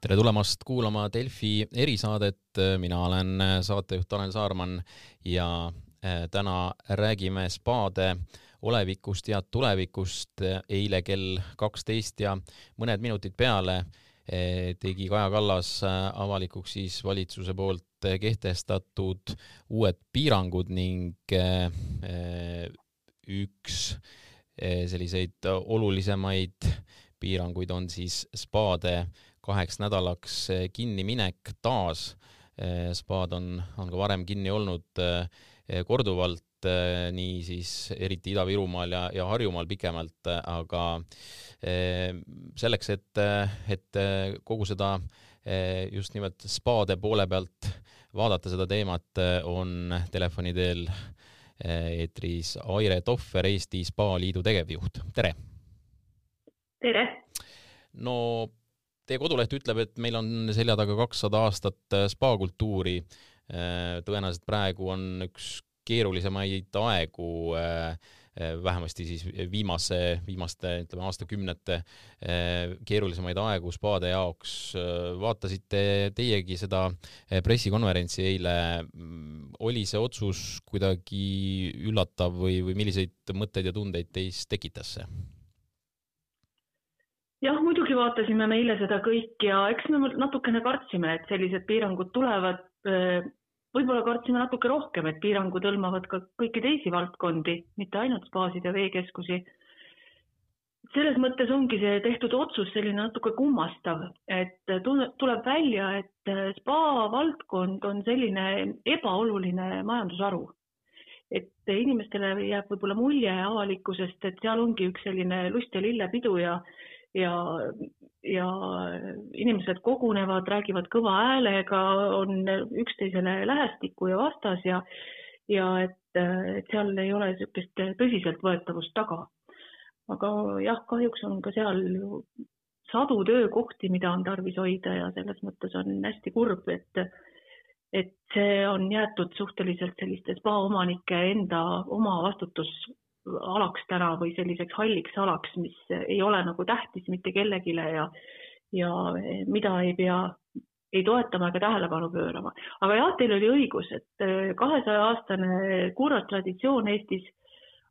tere tulemast kuulama Delfi erisaadet, mina olen saatejuht Tanel Saarman ja eh, täna räägime spaade olevikust ja tulevikust. eile kell kaksteist ja mõned minutid peale eh, tegi Kaja Kallas eh, avalikuks siis valitsuse poolt kehtestatud uued piirangud ning üks selliseid olulisemaid piiranguid on siis spaade kaheks nädalaks eh, kinniminek taas. Eh, spaad on, on ka varem kinni olnud eh, korduvalt, nii siis eriti Ida-Virumaal ja, ja Harjumaal pikemalt, aga selleks, et, et kogu seda just nimelt spaade poole pealt vaadata seda teemat, on telefoni teel eetris Aire Tohver, Eesti Spaaliidu tegevjuht, tere! Tere! no Teie koduleht ütleb, et meil on selja taga kakssada aastat äh, spaakultuuri. Äh, tõenäoliselt praegu on üks keerulisemaid aegu, äh, vähemasti siis viimase, viimaste, ütleme aastakümnete keerulisemaid aegu spaade jaoks. vaatasite teiegi seda pressikonverentsi eile. Mm, oli see otsus kuidagi üllatav või, või milliseid mõtteid ja tundeid teis tekitas see? Muidugi vaatasime me eile seda kõik ja eks me natukene kartsime, et sellised piirangud tulevad. võib-olla kartsime natuke rohkem, et piirangud hõlmavad ka kõiki teisi valdkondi, mitte ainult spaasid ja veekeskusi. selles mõttes ongi see tehtud otsus selline natuke kummastav, et tuleb välja, et spa valdkond on selline ebaoluline majandusharu et inimestele jääb võib-olla mulje avalikkusest, et seal ongi üks selline lust ja lillepidu ja ja, ja inimesed kogunevad, räägivad kõva häälega, on üksteisele lähestikku ja vastas ja, ja et, et seal ei ole niisugust tõsiseltvõetavust taga. aga jah, kahjuks on ka seal ju sadu töökohti, mida on tarvis hoida ja selles mõttes on hästi kurb, et et see on jäetud suhteliselt selliste spaomanike enda oma vastutus alaks täna või selliseks halliks alaks, mis ei ole nagu tähtis mitte kellelegi ja, ja mida ei pea ei toetama ega tähelepanu pöörama. aga jah, teil oli õigus, et äh, kahesaja aastane kurras traditsioon Eestis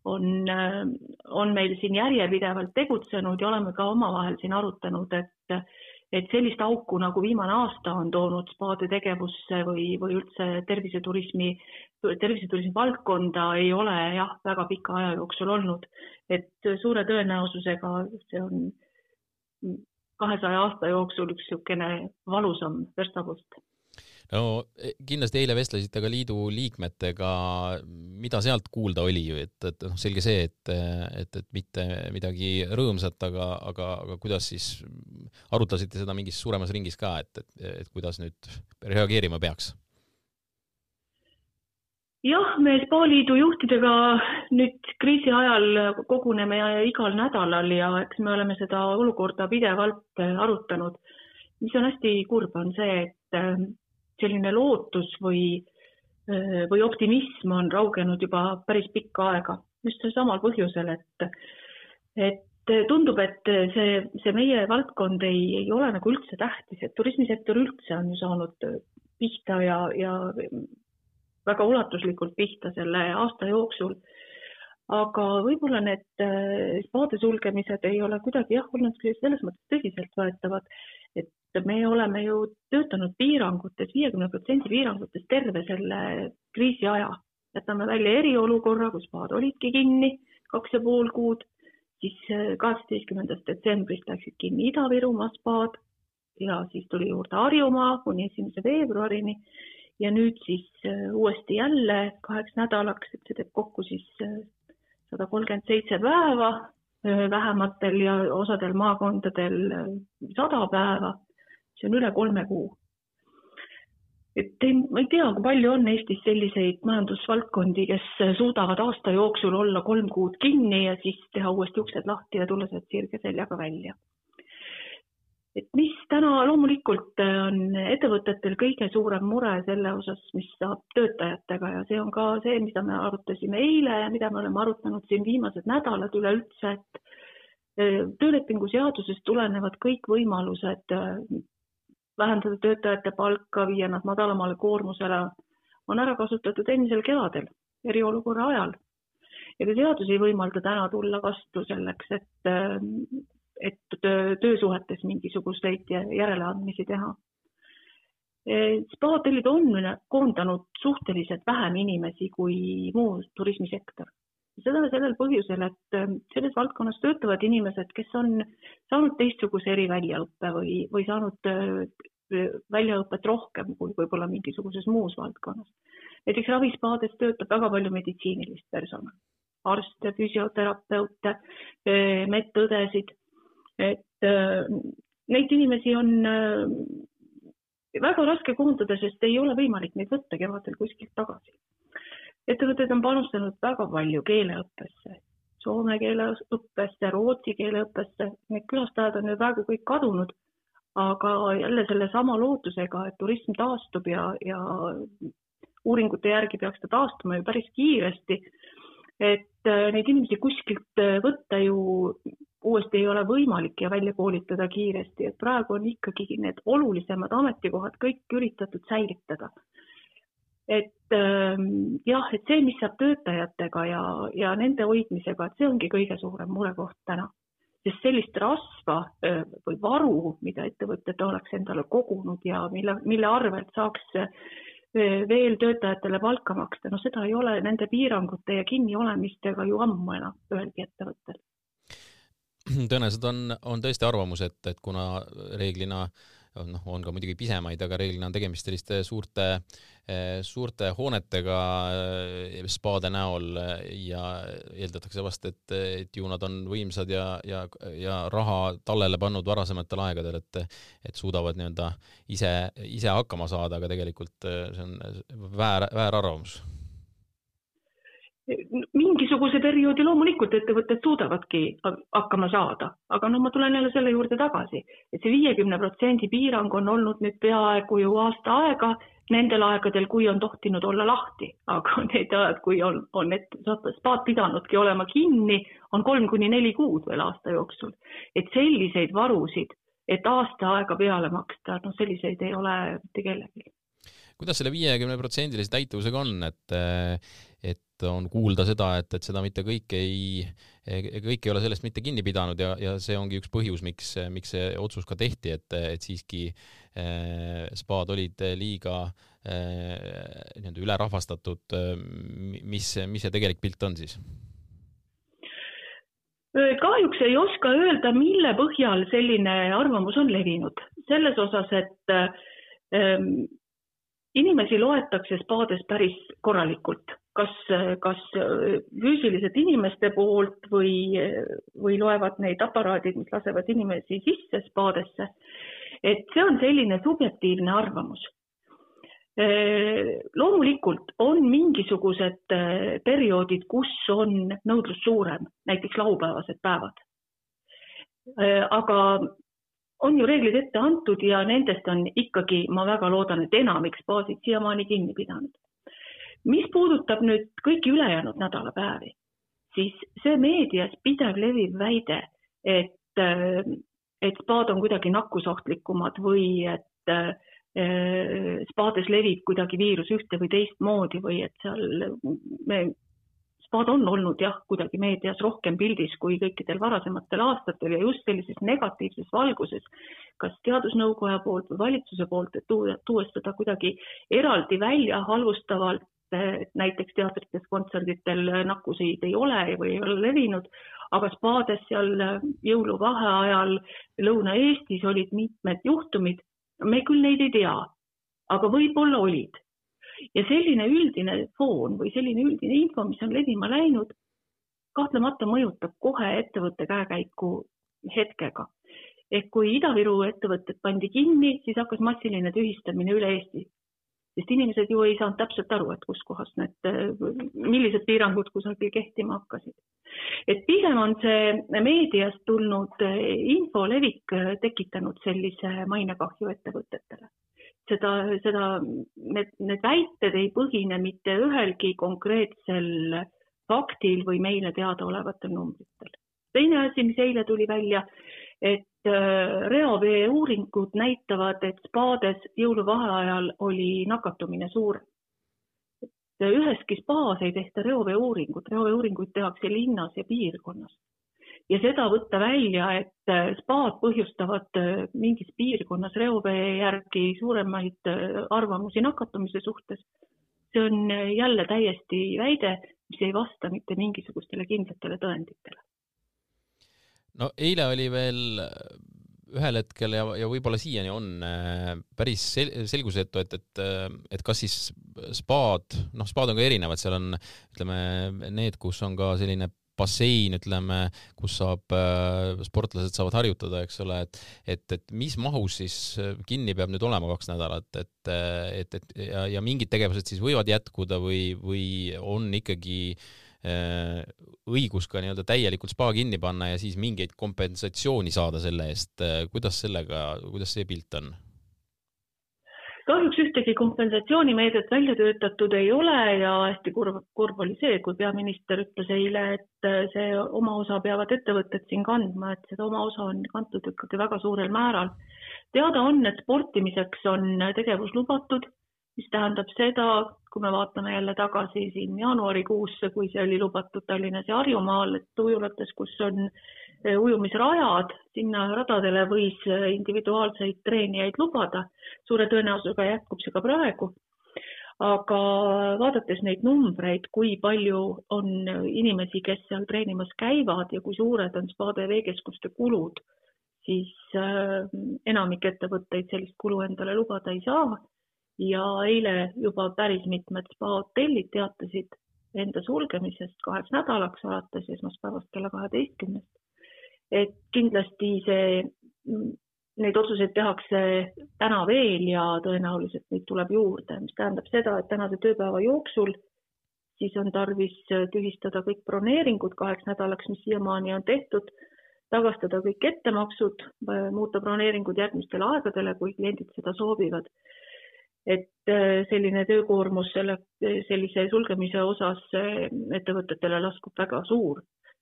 on, äh, on meil siin järjepidevalt tegutsenud ja oleme ka omavahel siin arutanud, et et sellist auku nagu viimane aasta on toonud spaade tegevusse või, või üldse terviseturismi, terviseturismi valdkonda ei ole jah, väga pika aja jooksul olnud. et suure tõenäosusega see on kahesaja aasta jooksul üks niisugune valusam verstapost no e, kindlasti eile vestlesite ka liidu liikmetega, mida sealt kuulda oli, et, et noh, selge see, et, et, et mitte midagi rõõmsat, aga, aga, aga kuidas siis arutasite seda mingis suuremas ringis ka, et, et, et kuidas nüüd reageerima peaks? jah, me Spaaliidu juhtidega nüüd kriisi ajal koguneme igal nädalal ja eks me oleme seda olukorda pidevalt arutanud. mis on hästi kurb, on see, et selline lootus või, või optimism on raugenud juba päris pikka aega just samal põhjusel, et, et tundub, et see, see meie valdkond ei, ei ole nagu üldse tähtis, et turismisektor üldse on ju saanud pihta ja, ja väga ulatuslikult pihta selle aasta jooksul. aga võib-olla need spaade sulgemised ei ole kuidagi jah, olnud selles mõttes tõsiseltvõetavad, et me oleme ju töötanud piirangutes, viiekümne protsendi piirangutes terve selle kriisi aja. jätame välja eriolukorra, kus spaad olidki kinni kaks ja pool kuud, siis äh, kaheksateistkümnendast detsembrist läksid kinni Ida-Virumaa spaad ja siis tuli juurde Harjumaa kuni esimese veebruarini ja nüüd siis äh, uuesti jälle kaheks nädalaks, et see teeb kokku siis äh, sada kolmkümmend seitse päeva vähematel ja osadel maakondadel sada päeva see on üle kolme kuu. et ei, ma ei tea, kui palju on Eestis selliseid majandusvaldkondi, kes suudavad aasta jooksul olla kolm kuud kinni ja siis teha uuesti uksed lahti ja tulla sealt sirge seljaga välja. et mis täna loomulikult on ettevõtetel kõige suurem mure selle osas, mis saab töötajatega ja see on ka see, mida me arutasime eile ja mida me oleme arutanud siin viimased nädalad üleüldse, et töölepingu seadusest tulenevad kõik võimalused vähendada töötajate palka, viia nad madalamale koormusele, on ära kasutatud eelmisel kevadel, eriolukorra ajal. ega seadus ei võimalda täna tulla vastu selleks, et, et töösuhetes mingisuguseid järeleandmisi teha. spaahotellid on koondanud suhteliselt vähem inimesi kui muu turismisektor seda sellel põhjusel, et ähm, selles valdkonnas töötavad inimesed, kes on saanud teistsuguse eriväljaõppe või, või saanud äh, väljaõpet rohkem kui võib-olla mingisuguses muus valdkonnas. näiteks ravispaades töötab väga palju meditsiinilist personali, arste, füsioterapeute, äh, medõdesid, et äh, neid inimesi on väga raske koondada, sest ei ole võimalik neid võtta kevadel kuskilt tagasi ettevõtted on panustanud väga palju keeleõppesse, soome keele õppesse, rootsi keele õppesse, need külastajad on ju praegu kõik kadunud, aga jälle sellesama lootusega, et turism taastub ja, ja uuringute järgi peaks ta taastuma ju päris kiiresti. et äh, neid inimesi kuskilt äh, võtta ju uuesti ei ole võimalik ja välja koolitada kiiresti, et praegu on ikkagi need olulisemad ametikohad kõik üritatud säilitada et ähm, jah, et see, mis saab töötajatega ja, ja nende hoidmisega, et see ongi kõige suurem murekoht täna. sest sellist rasva äh, või varu, mida ettevõtted oleks endale kogunud ja mille, mille arvelt saaks äh, veel töötajatele palka maksta, no seda ei ole nende piirangute ja kinniolemistega ju ammu enam ühelgi ettevõttel. tõenäoliselt on, on tõesti arvamus, et, et kuna reeglina äh, noh, on ka muidugi pisemaid, aga reeglina on tegemist selliste suurte, eh, suurte hoonetega eh, spaade näol ja eeldatakse vast, et, et ju nad on võimsad ja, ja, ja raha tallele pannud varasematel aegadel, et, et suudavad nii-öelda ise, ise hakkama saada, aga tegelikult eh, see on väär, väärarvamus mingisuguse perioodi loomulikult ettevõtted suudavadki hakkama saada, aga no ma tulen jälle selle juurde tagasi, et see viiekümne protsendi piirang on olnud nüüd peaaegu ju aasta aega nendel aegadel, kui on tohtinud olla lahti, aga need ajad, kui on, on need spaad pidanudki olema kinni, on kolm kuni neli kuud veel aasta jooksul. et selliseid varusid, et aasta aega peale maksta, noh, selliseid ei ole mitte kellelgi kuidas selle viiekümne protsendilise täituvusega on, et et on kuulda seda, et, et seda mitte kõik ei, kõik ei ole sellest mitte kinni pidanud ja, ja see ongi üks põhjus, miks, miks see otsus ka tehti, et, et siiski eh, spaad olid liiga eh, nii-öelda ülerahvastatud. mis, mis see tegelik pilt on siis? kahjuks ei oska öelda, mille põhjal selline arvamus on levinud, selles osas, et ähm, inimesi loetakse spaades päris korralikult kas, kas füüsiliselt inimeste poolt või, või loevad neid aparaadid, mis lasevad inimesi sisse spaadesse. et see on selline subjektiivne arvamus. loomulikult on mingisugused perioodid, kus on nõudlus suurem, näiteks laupäevased päevad. aga on ju reeglid ette antud ja nendest on ikkagi, ma väga loodan, et enamik spaasid siiamaani kinni pidanud. Mis puudutab nüüd kõiki ülejäänud nädalapäevi, siis see meedias pidev leviv väide, et, et spaad on kuidagi nakkusohtlikumad või et äh, spaades levib kuidagi viirus ühte või teistmoodi või et seal me, spaad on olnud jah, kuidagi meedias rohkem pildis kui kõikidel varasematel aastatel ja just sellises negatiivses valguses, kas teadusnõukoja poolt või valitsuse poolt, et tuua, tuues seda kuidagi eraldi välja halvustavalt näiteks teatrites, kontserditel nakkuseid ei ole või ei ole levinud, aga spaades seal jõuluvaheajal Lõuna-Eestis olid mitmed juhtumid, me küll neid ei tea, aga võib-olla olid. Ja selline üldine foon või selline üldine info, mis on levima läinud, kahtlemata mõjutab kohe ettevõtte käekäiku hetkega. ehk kui Ida-Viru ettevõtted pandi kinni, siis hakkas massiline tühistamine üle Eesti sest inimesed ju ei saanud täpselt aru, et kuskohast need, millised piirangud kusagil kehtima hakkasid. et pigem on see meediast tulnud info levik tekitanud sellise mainekahju ettevõtetele. Seda, seda, need, need väited ei põhine mitte ühelgi konkreetsel faktil või meile teadaolevatel numbritel. teine asi, mis eile tuli välja, et reovee uuringud näitavad, et spaades jõuluvaheajal oli nakatumine suurem. üheski spaas ei tehta reovee uuringut, reovee uuringuid tehakse linnas ja piirkonnas ja seda võtta välja, et äh, spaad põhjustavad äh, mingis piirkonnas reovee järgi suuremaid äh, arvamusi nakatumise suhtes, see on jälle täiesti väide, mis ei vasta mitte mingisugustele kindlatele tõenditele. no eile oli veel ühel hetkel ja, ja võib-olla siiani on päris sel selgusetu, et, et, et kas siis spaad, noh, spaad on ka erinevad, seal on ütleme need, kus on ka selline bassein, ütleme, kus saab, äh, sportlased saavad harjutada, eks ole, et et, et mis mahus siis äh, kinni peab nüüd olema kaks nädalat, et, äh, et, et ja, ja mingid tegevused siis võivad jätkuda või, või on ikkagi õigus ka nii-öelda täielikult spa kinni panna ja siis mingeid kompensatsiooni saada selle eest, kuidas sellega, kuidas see pilt on? kahjuks ühtegi kompensatsioonimeedet välja töötatud ei ole ja hästi kurb, kurb oli see, kui peaminister ütles eile, et see oma osa peavad ettevõtted siin kandma, et seda oma osa on kantud ikkagi väga suurel määral. teada on, et sportimiseks on tegevus lubatud, mis tähendab seda, kui me vaatame jälle tagasi siin jaanuarikuusse, kui see oli lubatud Tallinnas ja Harjumaal, et ujulates, kus on ujumisrajad, sinna radadele võis eh, individuaalseid treenijaid lubada. suure tõenäosusega jätkub see ka praegu. aga vaadates neid numbreid, kui palju on inimesi, kes seal treenimas käivad ja kui suured on spaade veekeskuste kulud, siis eh, enamik ettevõtteid sellist kulu endale lubada ei saa. ja eile juba päris mitmed spahotellid teatasid enda sulgemisest kaheks nädalaks alates esmaspäevast kella kaheteistkümnest et kindlasti see, neid otsuseid tehakse täna veel ja tõenäoliselt neid tuleb juurde, mis tähendab seda, et tänase tööpäeva jooksul siis on tarvis tühistada kõik broneeringud kaheks nädalaks, mis siiamaani on tehtud, tagastada kõik ettemaksud, muuta broneeringud järgmistele aegadele, kui kliendid seda soovivad. et äh, selline töökoormus selle, sellise sulgemise osas äh, ettevõtetele laskub väga suur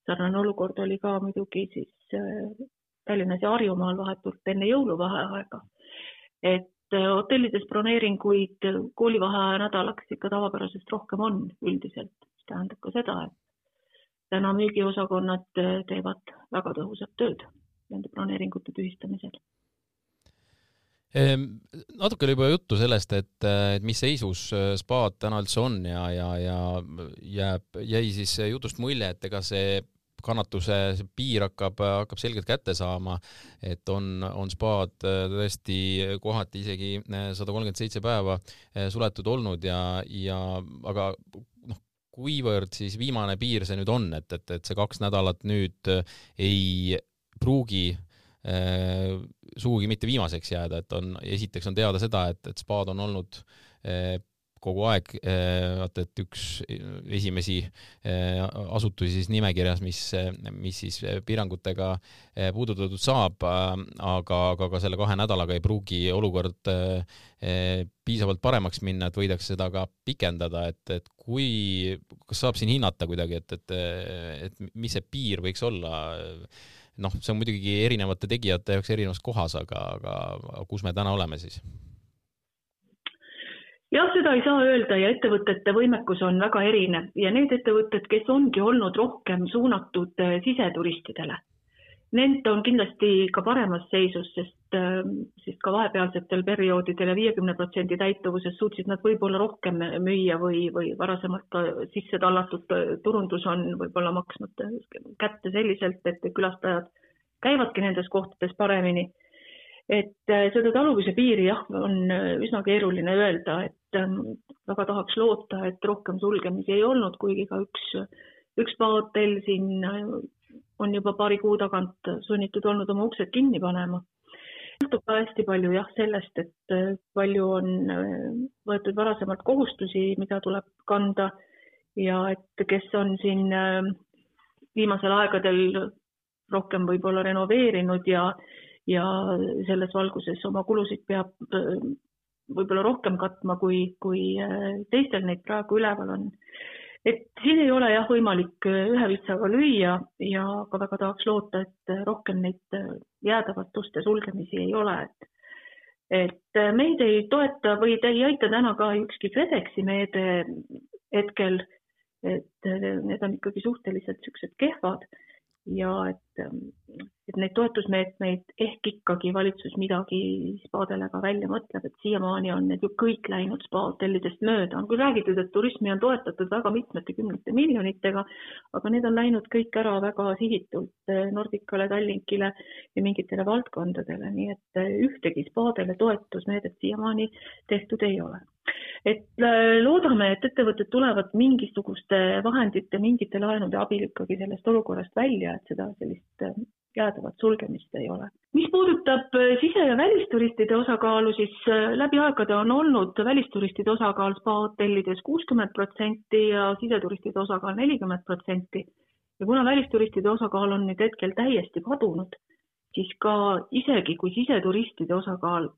sarnane olukord oli ka muidugi siis äh, Tallinnas ja Harjumaal vahetult enne jõuluvaheaega. et äh, hotellides broneeringuid koolivaheaja nädalaks ikka tavapärasest rohkem on üldiselt, mis tähendab ka seda, et täna müügiosakonnad äh, teevad väga tõhusat tööd nende broneeringute tühistamisel ehm, natuke oli juba juttu sellest, et, et mis seisus spaad täna üldse on ja, ja, ja jääb, jäi siis jutust mulje, et ega see kannatuse piir hakkab, hakkab selgelt kätte saama, et on, on spaad äh, tõesti kohati isegi äh, sada kolmkümmend seitse päeva äh, suletud olnud ja, ja aga noh, kuivõrd siis viimane piir see nüüd on, et, et, et see kaks nädalat nüüd ei pruugi sugugi mitte viimaseks jääda, et on, esiteks on teada seda, et, et spaad on olnud kogu aeg eh, vaata, et üks esimesi eh, asutusi siis nimekirjas, mis, mis siis piirangutega eh, puudutatud saab, aga, aga ka selle kahe nädalaga ei pruugi olukord piisavalt paremaks minna, et võidakse seda ka pikendada, et, et kui, kas saab siin hinnata kuidagi, et, et, et mis see piir võiks olla? noh, see on muidugi erinevate tegijate jaoks erinevas kohas, aga, aga kus me täna oleme siis? Jah, seda ei saa öelda ja ettevõtete võimekus on väga erinev. Ja need ettevõtted, kes ongi olnud rohkem suunatud äh, siseturistidele, need on kindlasti ka paremas seisus, sest, ähm, sest ka vahepealsetel perioodidel ja viiekümne protsendi täituvuses suutsid nad võib-olla rohkem müüa või, või varasemalt ka sisse tallatud äh, turundus on võib-olla maksnud kätte selliselt, et külastajad käivadki nendes kohtades paremini et äh, seda taluvuse piiri jah, on äh, üsna keeruline öelda, et ähm, väga tahaks loota, et rohkem sulgemisi ei olnud, kuigi ka üks, üks spaahotell siin äh, on juba paari kuu tagant sunnitud olnud oma uksed kinni panema. sõltub ka hästi palju jah sellest, et palju on võetud varasemalt kohustusi, mida tuleb kanda ja et kes on siin viimasel aegadel rohkem võib-olla renoveerinud ja ja selles valguses oma kulusid peab võib-olla rohkem katma, kui, kui teistel neid praegu üleval on. et siin ei ole jah võimalik ühe vitsaga lüüa ja ka väga tahaks loota, et rohkem neid jäädavat uste sulgemisi ei ole, et et meid ei toeta või ei aita täna ka ükski KredExi meede hetkel, et need on ikkagi suhteliselt niisugused kehvad ja et, et neid toetusmeetmeid ehk ikkagi valitsus midagi spaadele ka välja mõtleb, et siiamaani on need ju kõik läinud spahotellidest mööda, on küll räägitud, et turismi on toetatud väga mitmete kümnete miljonitega, aga need on läinud kõik ära väga sihitult Nordicale, Tallinkile ja mingitele valdkondadele, nii et ühtegi spaadele toetusmeedet siiamaani tehtud ei ole et äh, loodame, et ettevõtted tulevad mingisuguste vahendite, mingite laenude abil ikkagi sellest olukorrast välja, et seda sellist äh, jäädavat sulgemist ei ole. mis puudutab äh, sise- ja välisturistide osakaalu, siis läbi aegade on olnud välisturistide osakaal spa-hotellides kuuskümmend protsenti ja siseturistide osakaal nelikümmend protsenti. ja kuna välisturistide osakaal on nüüd hetkel täiesti kadunud, siis ka isegi kui siseturistide osakaal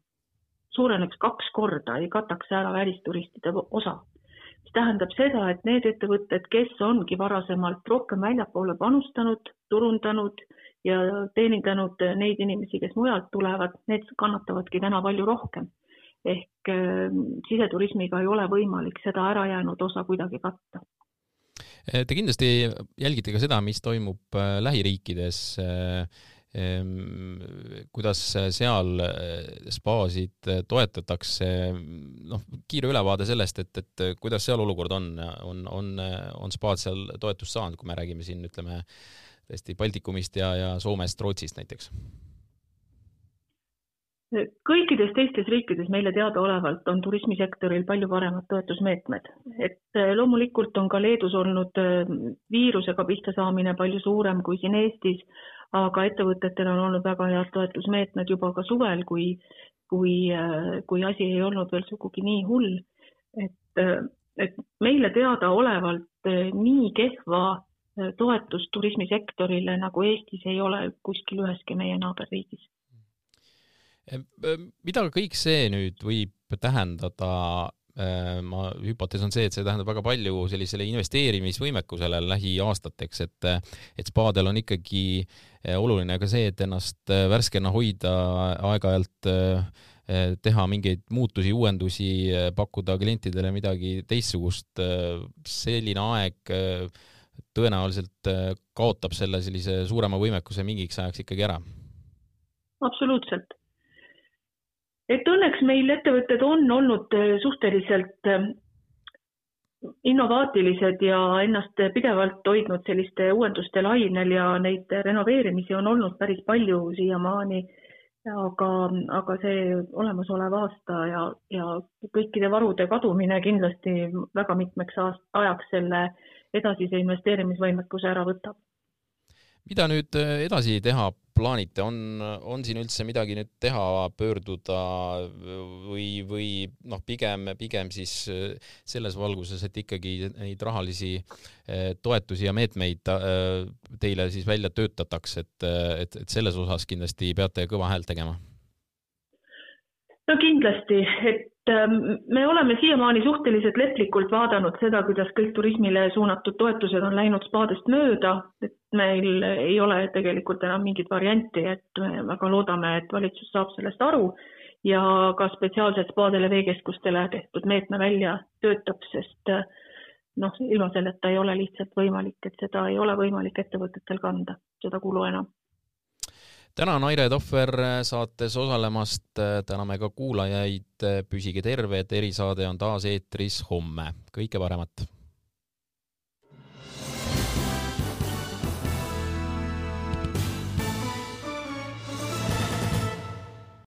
suureneks kaks korda, ei kataks ära välisturistide osa. mis tähendab seda, et need ettevõtted, kes ongi varasemalt rohkem väljapoole panustanud, turundanud ja teenindanud neid inimesi, kes mujalt tulevad, need kannatavadki täna palju rohkem. ehk äh, siseturismiga ei ole võimalik seda ärajäänud osa kuidagi katta Te kindlasti jälgite ka seda, mis toimub äh, lähiriikides äh, kuidas seal eh, spaasid eh, toetatakse, noh, kiire ülevaade sellest, et, et kuidas seal olukord on, on, on, on spaad seal toetust saanud, kui me räägime siin, ütleme, tõesti Baltikumist ja, ja Soomest, Rootsist näiteks? kõikides teistes riikides meile teadaolevalt on turismisektoril palju paremad toetusmeetmed, et eh, loomulikult on ka Leedus olnud viirusega pihta saamine palju suurem kui siin Eestis aga ettevõtetel on olnud väga head toetusmeetmed juba ka suvel, kui, kui, kui asi ei olnud veel sugugi nii hull. et, et meile teadaolevalt nii kehva toetust turismisektorile nagu Eestis ei ole kuskil üheski meie naaberriigis. mida kõik see nüüd võib tähendada Äh, ma, hüpotees on see, et see tähendab väga palju sellisele investeerimisvõimekusele lähiaastateks, et et spaadel on ikkagi äh, oluline ka see, et ennast äh, värskena hoida, aeg-ajalt teha mingeid muutusi, uuendusi, pakkuda klientidele midagi teistsugust. selline aeg tõenäoliselt kaotab selle sellise suurema võimekuse mingiks ajaks ikkagi ära. absoluutselt et õnneks meil ettevõtted on olnud äh, suhteliselt äh, innovaatilised ja ennast pidevalt hoidnud selliste uuenduste lainel ja neid renoveerimisi on olnud päris palju siiamaani. aga, aga see olemasolev aasta ja, ja kõikide varude kadumine kindlasti väga mitmeks ajaks selle edasise investeerimisvõimekuse ära võtab mida nüüd äh, edasi teha plaanite, on, on siin üldse midagi nüüd teha, pöörduda või, või noh, pigem, pigem siis äh, selles valguses, et ikkagi neid rahalisi äh, toetusi ja meetmeid teile siis välja töötatakse, et, et, et selles osas kindlasti peate kõva häält tegema? no kindlasti, et me oleme siiamaani suhteliselt leplikult vaadanud seda, kuidas kõik turismile suunatud toetused on läinud spaadest mööda, et meil ei ole tegelikult enam mingit varianti, et me väga loodame, et valitsus saab sellest aru ja ka spetsiaalselt spaadele, veekeskustele tehtud meetme välja töötab, sest äh, noh, ilma selleta ei ole lihtsalt võimalik, et seda ei ole võimalik ettevõtetel kanda, seda kulu enam tänan, Aire Tohver saates osalemast, täname ka kuulajaid, püsige terved, erisaade on taas eetris homme, kõike paremat!